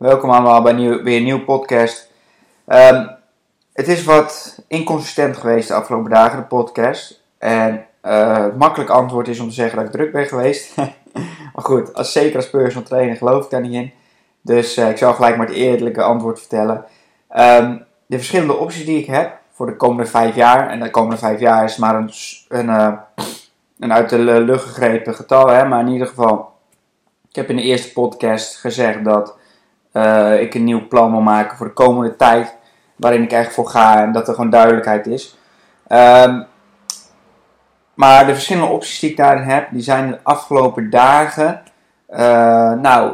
Welkom allemaal bij weer een nieuwe podcast. Ehm, het is wat inconsistent geweest de afgelopen dagen, de podcast. En eh, het makkelijke antwoord is om te zeggen dat ik druk ben geweest. maar goed, als, zeker als personal trainer geloof ik daar niet in. Dus uh, ik zal gelijk maar het eerlijke antwoord vertellen. Ehm, de verschillende opties die ik heb voor de komende vijf jaar. En de komende vijf jaar is maar een, een, uh, een uit de lucht gegrepen getal. Hè? Maar in ieder geval, ik heb in de eerste podcast gezegd dat uh, ik een nieuw plan wil maken voor de komende tijd. Waarin ik echt voor ga en dat er gewoon duidelijkheid is. Um, maar de verschillende opties die ik daarin heb, die zijn de afgelopen dagen. Uh, nou,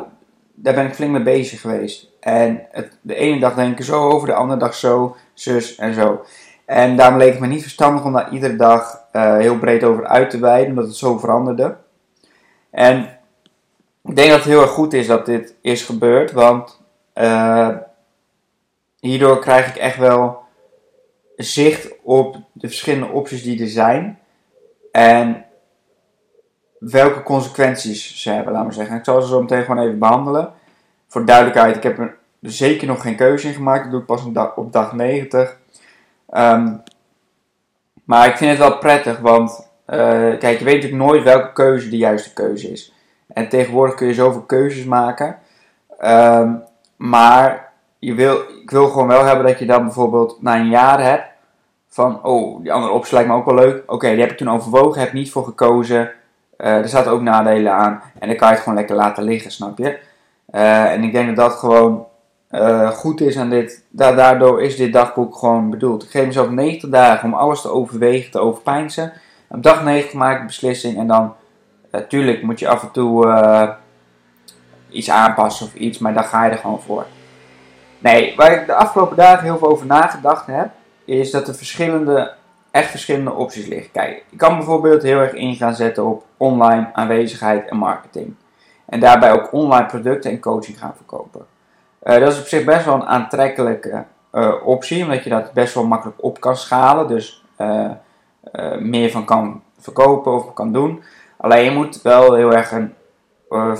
daar ben ik flink mee bezig geweest. En het, de ene dag denk ik zo over, de andere dag zo, zus en zo. En daarom leek het me niet verstandig om daar iedere dag uh, heel breed over uit te wijden, omdat het zo veranderde. En ik denk dat het heel erg goed is dat dit is gebeurd, want uh, hierdoor krijg ik echt wel zicht op de verschillende opties die er zijn en welke consequenties ze hebben, laten we zeggen. Ik zal ze zo meteen gewoon even behandelen. Voor duidelijkheid, ik heb er zeker nog geen keuze in gemaakt, dat doe ik pas op dag, op dag 90. Um, maar ik vind het wel prettig, want uh, kijk, je weet natuurlijk nooit welke keuze de juiste keuze is. En tegenwoordig kun je zoveel keuzes maken. Um, maar je wil, ik wil gewoon wel hebben dat je dan bijvoorbeeld na een jaar hebt van, oh, die andere optie lijkt me ook wel leuk. Oké, die heb ik toen overwogen, heb niet voor gekozen. Uh, er zaten ook nadelen aan. En dan kan je het gewoon lekker laten liggen, snap je? Uh, en ik denk dat dat gewoon uh, goed is en dit, da daardoor is dit dagboek gewoon bedoeld. Ik geef mezelf 90 dagen om alles te overwegen, te overpijnsen. Op dag 90 maak ik beslissing en dan Natuurlijk moet je af en toe uh, iets aanpassen of iets, maar dan ga je er gewoon voor. Nee, waar ik de afgelopen dagen heel veel over nagedacht heb, is dat er verschillende, echt verschillende opties liggen. Kijk, ik kan bijvoorbeeld heel erg in gaan zetten op online aanwezigheid en marketing. En daarbij ook online producten en coaching gaan verkopen. Uh, dat is op zich best wel een aantrekkelijke uh, optie, omdat je dat best wel makkelijk op kan schalen. Dus meer van kan verkopen of kan doen. Alleen je moet wel heel erg een, uh,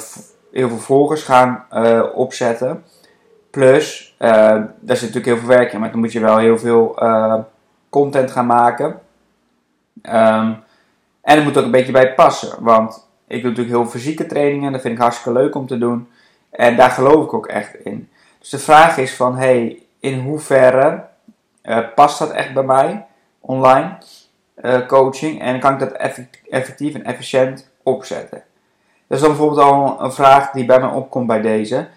heel veel volgers gaan uh, opzetten. Plus, uh, daar zit natuurlijk heel veel werk in, maar dan moet je wel heel veel content gaan maken. Um, en het moet ook een beetje bij passen, want ik doe natuurlijk heel fysieke trainingen, dat vind ik hartstikke leuk om te doen. En daar geloof ik ook echt in. Dus de vraag is van, hey, in hoeverre past dat echt bij mij online? Uh, coaching en kan ik dat effectief en efficiënt opzetten? Dat is dan bijvoorbeeld al een vraag die bij mij opkomt bij deze.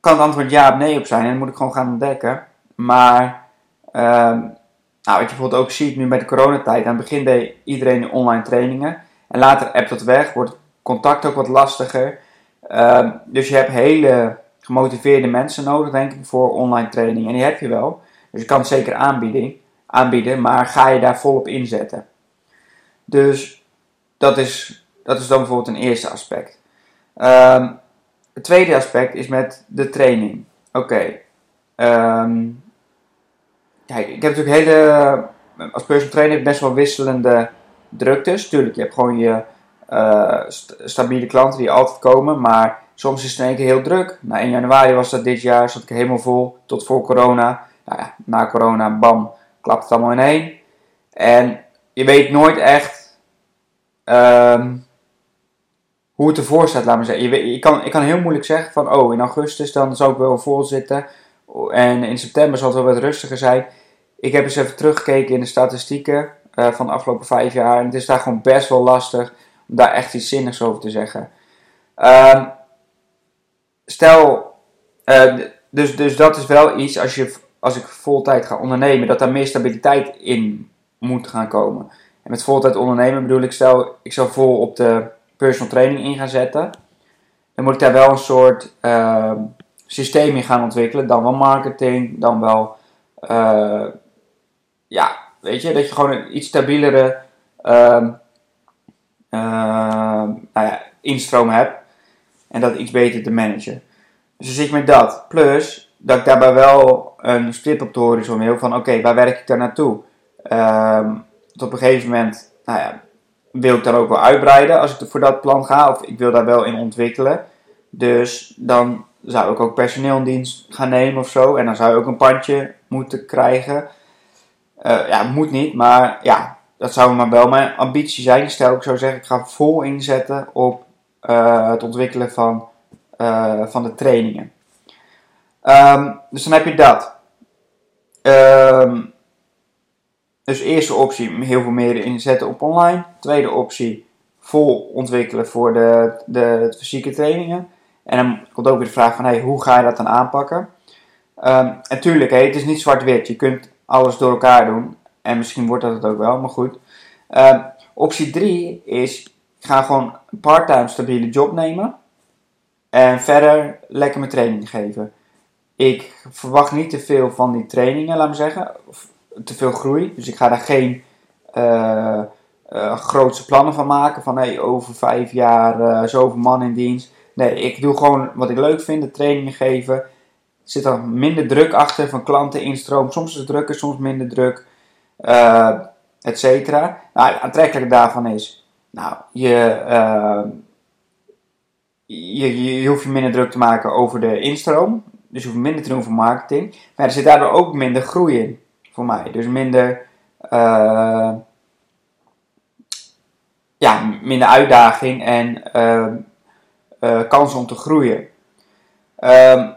Kan het antwoord ja of nee op zijn en moet ik gewoon gaan ontdekken. Maar um, nou, wat je bijvoorbeeld ook ziet nu bij de coronatijd. Aan het begin deed iedereen online trainingen. En later appt dat weg, wordt contact ook wat lastiger. Um, dus je hebt hele gemotiveerde mensen nodig, denk ik, voor online training. En die heb je wel. Dus je kan het zeker aanbieden aanbieden, maar ga je daar volop inzetten? Dus dat is, dat is dan bijvoorbeeld een eerste aspect. Um, het tweede aspect is met de training. Oké. Um, kijk, ik heb natuurlijk hele. Als personal trainer best wel wisselende druktes. Tuurlijk, je hebt gewoon je st stabiele klanten die altijd komen. Maar soms is het in één keer heel druk. Na 1 januari was dat dit jaar, zat ik helemaal vol. Tot voor corona. Nou ja, na corona, bam klapt het allemaal in één. En je weet nooit echt um, hoe het ervoor staat, laat maar zeggen. Je, kan, ik kan heel moeilijk zeggen van, oh, in augustus dan zou ik wel vol zitten. En in september zal het wel wat rustiger zijn. Ik heb eens even teruggekeken in de statistieken uh, van de afgelopen vijf jaar. En het is daar gewoon best wel lastig om daar echt iets zinnigs over te zeggen. Um, stel, uh, dus, dus dat is wel iets als je als ik voltijd ga ondernemen, dat daar meer stabiliteit in moet gaan komen. En met voltijd ondernemen bedoel ik, stel, ik zou vol op de personal training in gaan zetten. dan moet ik daar wel een soort ehm, systeem in gaan ontwikkelen. Dan wel marketing, dan wel, eh, ja, weet je, dat je gewoon een iets stabielere ehm, ehm, nou instroom hebt. En dat iets beter te managen. Dus dan zit ik met dat. Plus dat ik daarbij wel een stip op de horizon wil van oké, waar werk ik daar naartoe? Tot op een gegeven moment, nou ja, wil ik dan ook wel uitbreiden als ik voor dat plan ga. Of ik wil daar wel in ontwikkelen. Dus dan zou ik ook personeel in dienst gaan nemen of zo. En dan zou je ook een pandje moeten krijgen. Uh, ja, moet niet, maar ja, dat zou maar wel mijn ambitie zijn. Stel, ik zou zeggen, ik ga vol inzetten op uh, het ontwikkelen van, uh, van de trainingen. Um, dus dan heb je dat. Um, dus eerste optie, heel veel meer inzetten op online. Tweede optie, vol ontwikkelen voor de, de, de fysieke trainingen. En dan komt ook weer de vraag van, hey, hoe ga je dat dan aanpakken? Um, en tuurlijk, het is niet zwart-wit. Je kunt alles door elkaar doen. En misschien wordt dat het ook wel, maar goed. Um, optie 3 is, ga gewoon een part-time stabiele job nemen. En verder lekker mijn training geven. Ik verwacht niet te veel van die trainingen, laat me zeggen. Te veel groei. Dus ik ga daar geen uh, grootste plannen van maken. Van hey, over vijf jaar uh, zoveel man in dienst. Nee, ik doe gewoon wat ik leuk vind, de trainingen geven. Er zit er minder druk achter van klanten instroom. Soms is het drukker, soms minder druk. Et cetera. Nou, het aantrekkelijke daarvan is, nou, je, uh, je, je, hoeft je minder druk te maken over de instroom. Dus je hoeft minder te doen voor marketing. Maar er zit daardoor ook minder groei in voor mij. Dus minder, uh, ja, minder uitdaging en uh, kansen om te groeien. Um,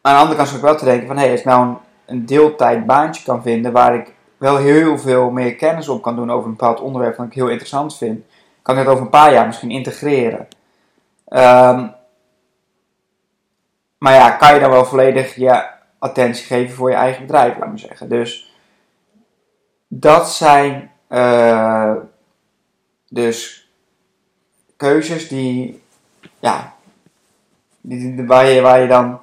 aan de andere kant zou ik wel te denken van, hé, hey, als ik nou een, een deeltijd baantje kan vinden waar ik wel heel veel meer kennis op kan doen over een bepaald onderwerp dat ik heel interessant vind, kan ik dat over een paar jaar misschien integreren. Um, maar ja, kan je dan wel volledig je attentie geven voor je eigen bedrijf, laat me zeggen. Dus dat zijn uh, dus keuzes die, ja, waar, je, waar je dan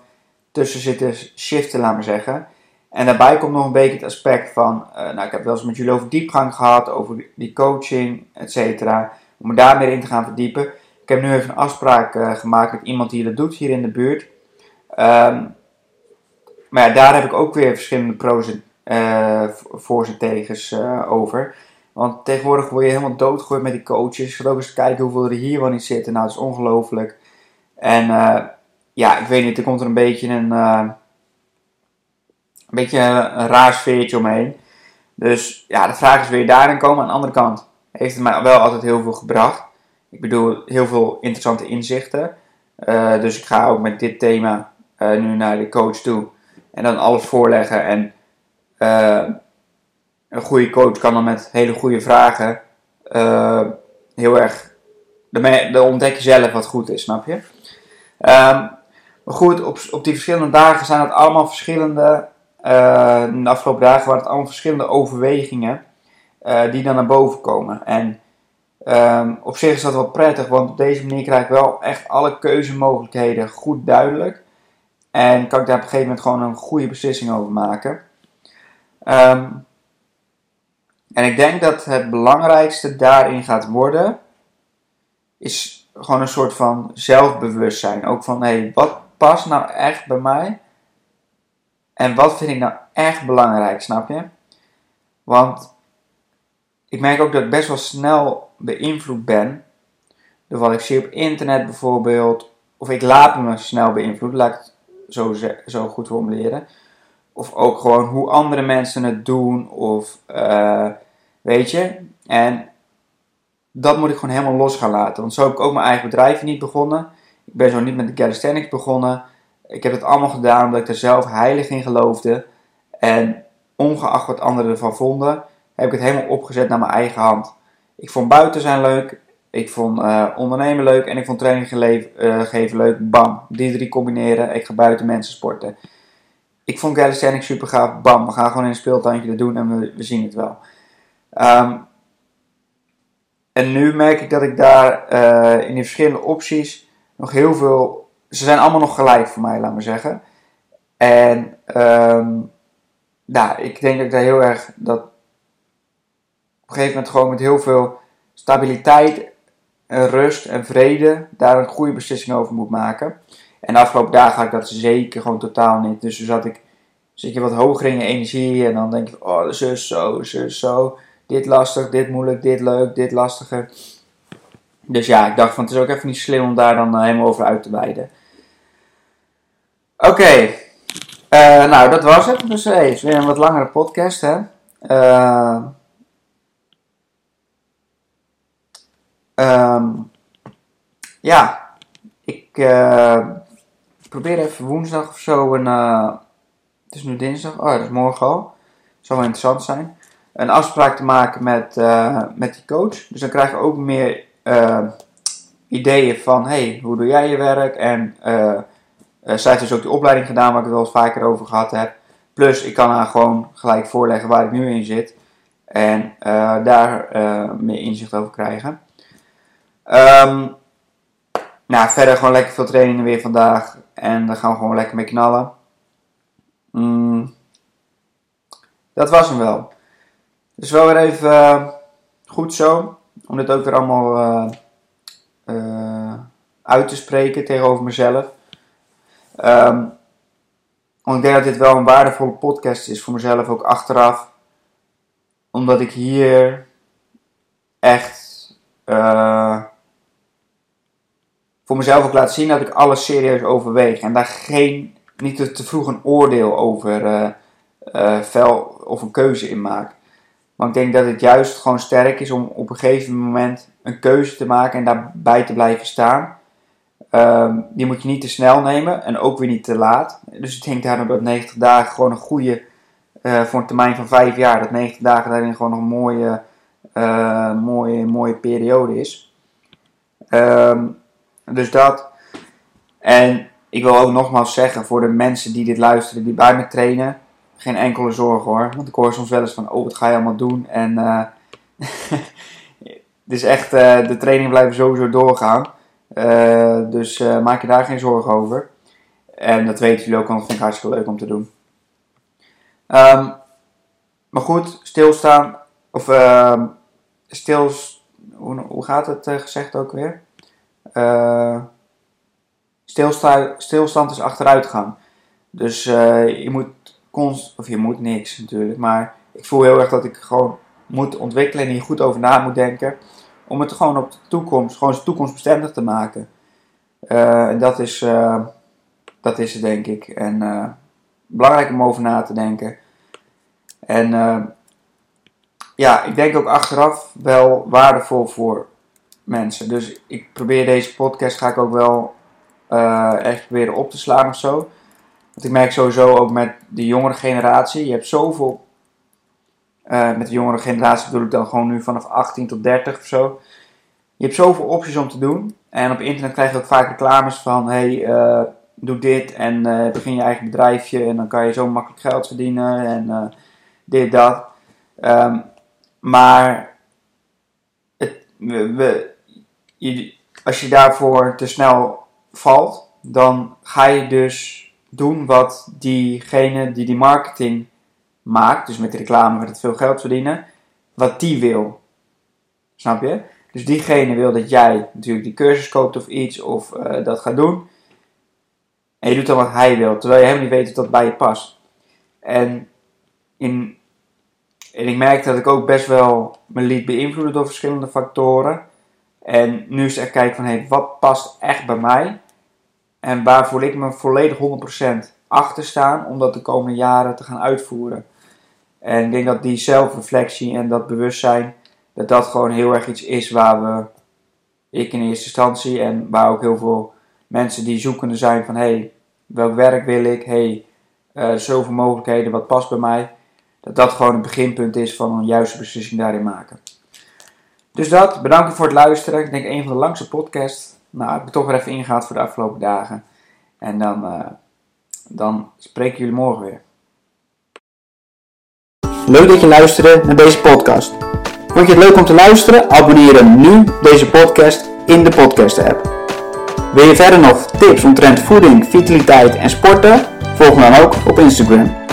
tussen zit te shiften, laat me zeggen. En daarbij komt nog een beetje het aspect van, uh, nou ik heb wel eens met jullie over diepgang gehad, over die coaching, et cetera. Om me daar meer in te gaan verdiepen. Ik heb nu even een afspraak uh, gemaakt met iemand die dat doet hier in de buurt. Um, maar daar heb ik ook weer verschillende pro's en uh, voor en tegens uh, over. Want tegenwoordig word je helemaal doodgegooid met die coaches. Ga ook eens kijken hoeveel er hier wel zitten. Nou, dat is ongelooflijk. En uh, ja, ik weet niet, er komt er een beetje een, een beetje een raar sfeertje omheen. Dus ja, de vraag is, wil je daarin komen? Aan de andere kant heeft het mij wel altijd heel veel gebracht. Ik bedoel, heel veel interessante inzichten. dus ik ga ook met dit thema nu naar de coach toe. En dan alles voorleggen. En uh, een goede coach kan dan met hele goede vragen uh, heel erg. Dan ontdek je zelf wat goed is, snap je? Um, maar goed, op, op die verschillende dagen zijn het allemaal verschillende. De afgelopen dagen waren het allemaal verschillende overwegingen die dan naar boven komen. En um, op zich is dat wel prettig, want op deze manier krijg ik wel echt alle keuzemogelijkheden goed duidelijk. En kan ik daar op een gegeven moment gewoon een goede beslissing over maken. Um, en ik denk dat het belangrijkste daarin gaat worden, is gewoon een soort van zelfbewustzijn. Ook van, hé, hey, wat past nou echt bij mij? En wat vind ik nou echt belangrijk, snap je? Want ik merk ook dat ik best wel snel beïnvloed ben door wat ik zie op internet bijvoorbeeld. Of ik laat me snel beïnvloeden, laat ik zo, zo goed formuleren. Of ook gewoon hoe andere mensen het doen. Of uh, weet je. En dat moet ik gewoon helemaal los gaan laten. Want zo heb ik ook mijn eigen bedrijf niet begonnen. Ik ben zo niet met de calisthenics begonnen. Ik heb het allemaal gedaan omdat ik er zelf heilig in geloofde. En ongeacht wat anderen ervan vonden, heb ik het helemaal opgezet naar mijn eigen hand. Ik vond buiten zijn leuk. Ik vond uh, ondernemen leuk en ik vond training uh, geven leuk. Bam, die drie combineren. Ik ga buiten mensen sporten. Ik vond calisthenics super gaaf. Bam, we gaan gewoon in een speeltuintje dat doen en we, we zien het wel. Um, en nu merk ik dat ik daar uh, in die verschillende opties nog heel veel. Ze zijn allemaal nog gelijk voor mij, laat maar zeggen. En um, ik denk dat ik daar heel erg dat op een gegeven moment gewoon met heel veel stabiliteit en rust en vrede daar een goede beslissing over moet maken. En de afgelopen dagen had ik dat zeker gewoon totaal niet. Dus toen zat ik, zit je wat hoger in je energie en dan denk je, oh, zus zo, zo. Dit lastig, dit moeilijk, dit leuk, dit lastiger. Dus ja, ik dacht van het is ook even niet slim om daar dan eh, helemaal over uit te wijden. Oké, uh, nou dat was het. Dus hey, het is weer een wat langere podcast hè. Uh, um, ja, ik uh, probeer even woensdag of zo een. het is nu dinsdag, oh dat is morgen al. Zou wel interessant zijn. Een afspraak te maken met, met die coach. Dus dan krijg je ook meer ideeën van: hey, hoe doe jij je werk? En zij heeft dus ook de opleiding gedaan waar ik het wel eens vaker over gehad heb. Plus ik kan haar gewoon gelijk voorleggen waar ik nu in zit. En daar meer inzicht over krijgen. Um, nou, verder gewoon lekker veel trainingen weer vandaag. En daar gaan we gewoon lekker mee knallen. Mm, dat was hem wel. Dus wel weer even goed zo. Om dit ook weer allemaal uit te spreken tegenover mezelf. Um, want ik denk dat dit wel een waardevolle podcast is voor mezelf ook achteraf. Omdat ik hier echt voor mezelf ook laat zien dat ik alles serieus overweeg. En daar geen, niet te vroeg een oordeel over uh, uh, vel of een keuze in maak. Maar ik denk dat het juist gewoon sterk is om op een gegeven moment een keuze te maken en daarbij te blijven staan. Um, die moet je niet te snel nemen en ook weer niet te laat. Dus ik denk daarom dat 90 dagen gewoon een goede, uh, voor een termijn van 5 jaar, dat 90 dagen daarin gewoon een mooie, mooie, mooie periode is. Um, dus dat. En ik wil ook nogmaals zeggen voor de mensen die dit luisteren, die bij me trainen, geen enkele zorg hoor. Want ik hoor soms wel eens van, oh wat ga je allemaal doen? En uh, dus echt, de trainingen blijven sowieso doorgaan. Uh, dus maak je daar geen zorgen over. En dat weten jullie ook, want dat vind ik hartstikke leuk om te doen. Um, maar goed, stilstaan. Of uh, stils. Hoe, hoe gaat het gezegd ook weer? Stilstand is achteruitgang. Dus je moet const. Of je moet niks natuurlijk. Maar ik voel heel erg dat ik gewoon moet ontwikkelen en hier goed over na moet denken om het gewoon op de toekomst, gewoon toekomstbestendig te maken. Uh, en dat is, dat is het denk ik. En belangrijk om over na te denken. En ja, ik denk ook achteraf wel waardevol voor mensen. Dus ik probeer deze podcast, ga ik ook wel echt proberen op te slaan of zo. Want ik merk sowieso ook met de jongere generatie, je hebt zoveel uh, met de jongere generatie bedoel ik dan gewoon nu vanaf 18 tot 30 of zo. Je hebt zoveel opties om te doen. En op internet krijg je ook vaak reclames van: hey, uh, doe dit en begin je eigen bedrijfje en dan kan je zo makkelijk geld verdienen en dit, dat. Um, maar het, we, je, als je daarvoor te snel valt, dan ga je dus doen wat diegene die die marketing maakt, dus met reclame met het veel geld verdienen, wat die wil. Snap je? Dus diegene wil dat jij natuurlijk die cursus koopt of iets of uh, dat gaat doen. En je doet dan wat hij wil, terwijl je helemaal niet weet of dat bij je past. En, in, en ik merkte dat ik ook best wel me liet beïnvloeden door verschillende factoren. En nu is echt kijken van, hé, hey, wat past echt bij mij? En waar voel ik me volledig 100% achter staan om dat de komende jaren te gaan uitvoeren. En ik denk dat die zelfreflectie en dat bewustzijn, dat dat gewoon heel erg iets is waar we, ik in eerste instantie en waar ook heel veel mensen die zoekende zijn van hé, hey, welk werk wil ik? Hey, uh, zoveel mogelijkheden, wat past bij mij? Dat dat gewoon een beginpunt is van een juiste beslissing daarin maken. Dus dat, bedankt voor het luisteren. Ik denk een van de langste podcasts. Nou, ik ben toch weer even ingehaald voor de afgelopen dagen. En dan, uh, dan spreken jullie morgen weer. Leuk dat je luisterde naar deze podcast. Vond je het leuk om te luisteren? Abonneer dan nu deze podcast in de podcast app. Wil je verder nog tips omtrent voeding, vitaliteit en sporten? Volg me dan ook op Instagram.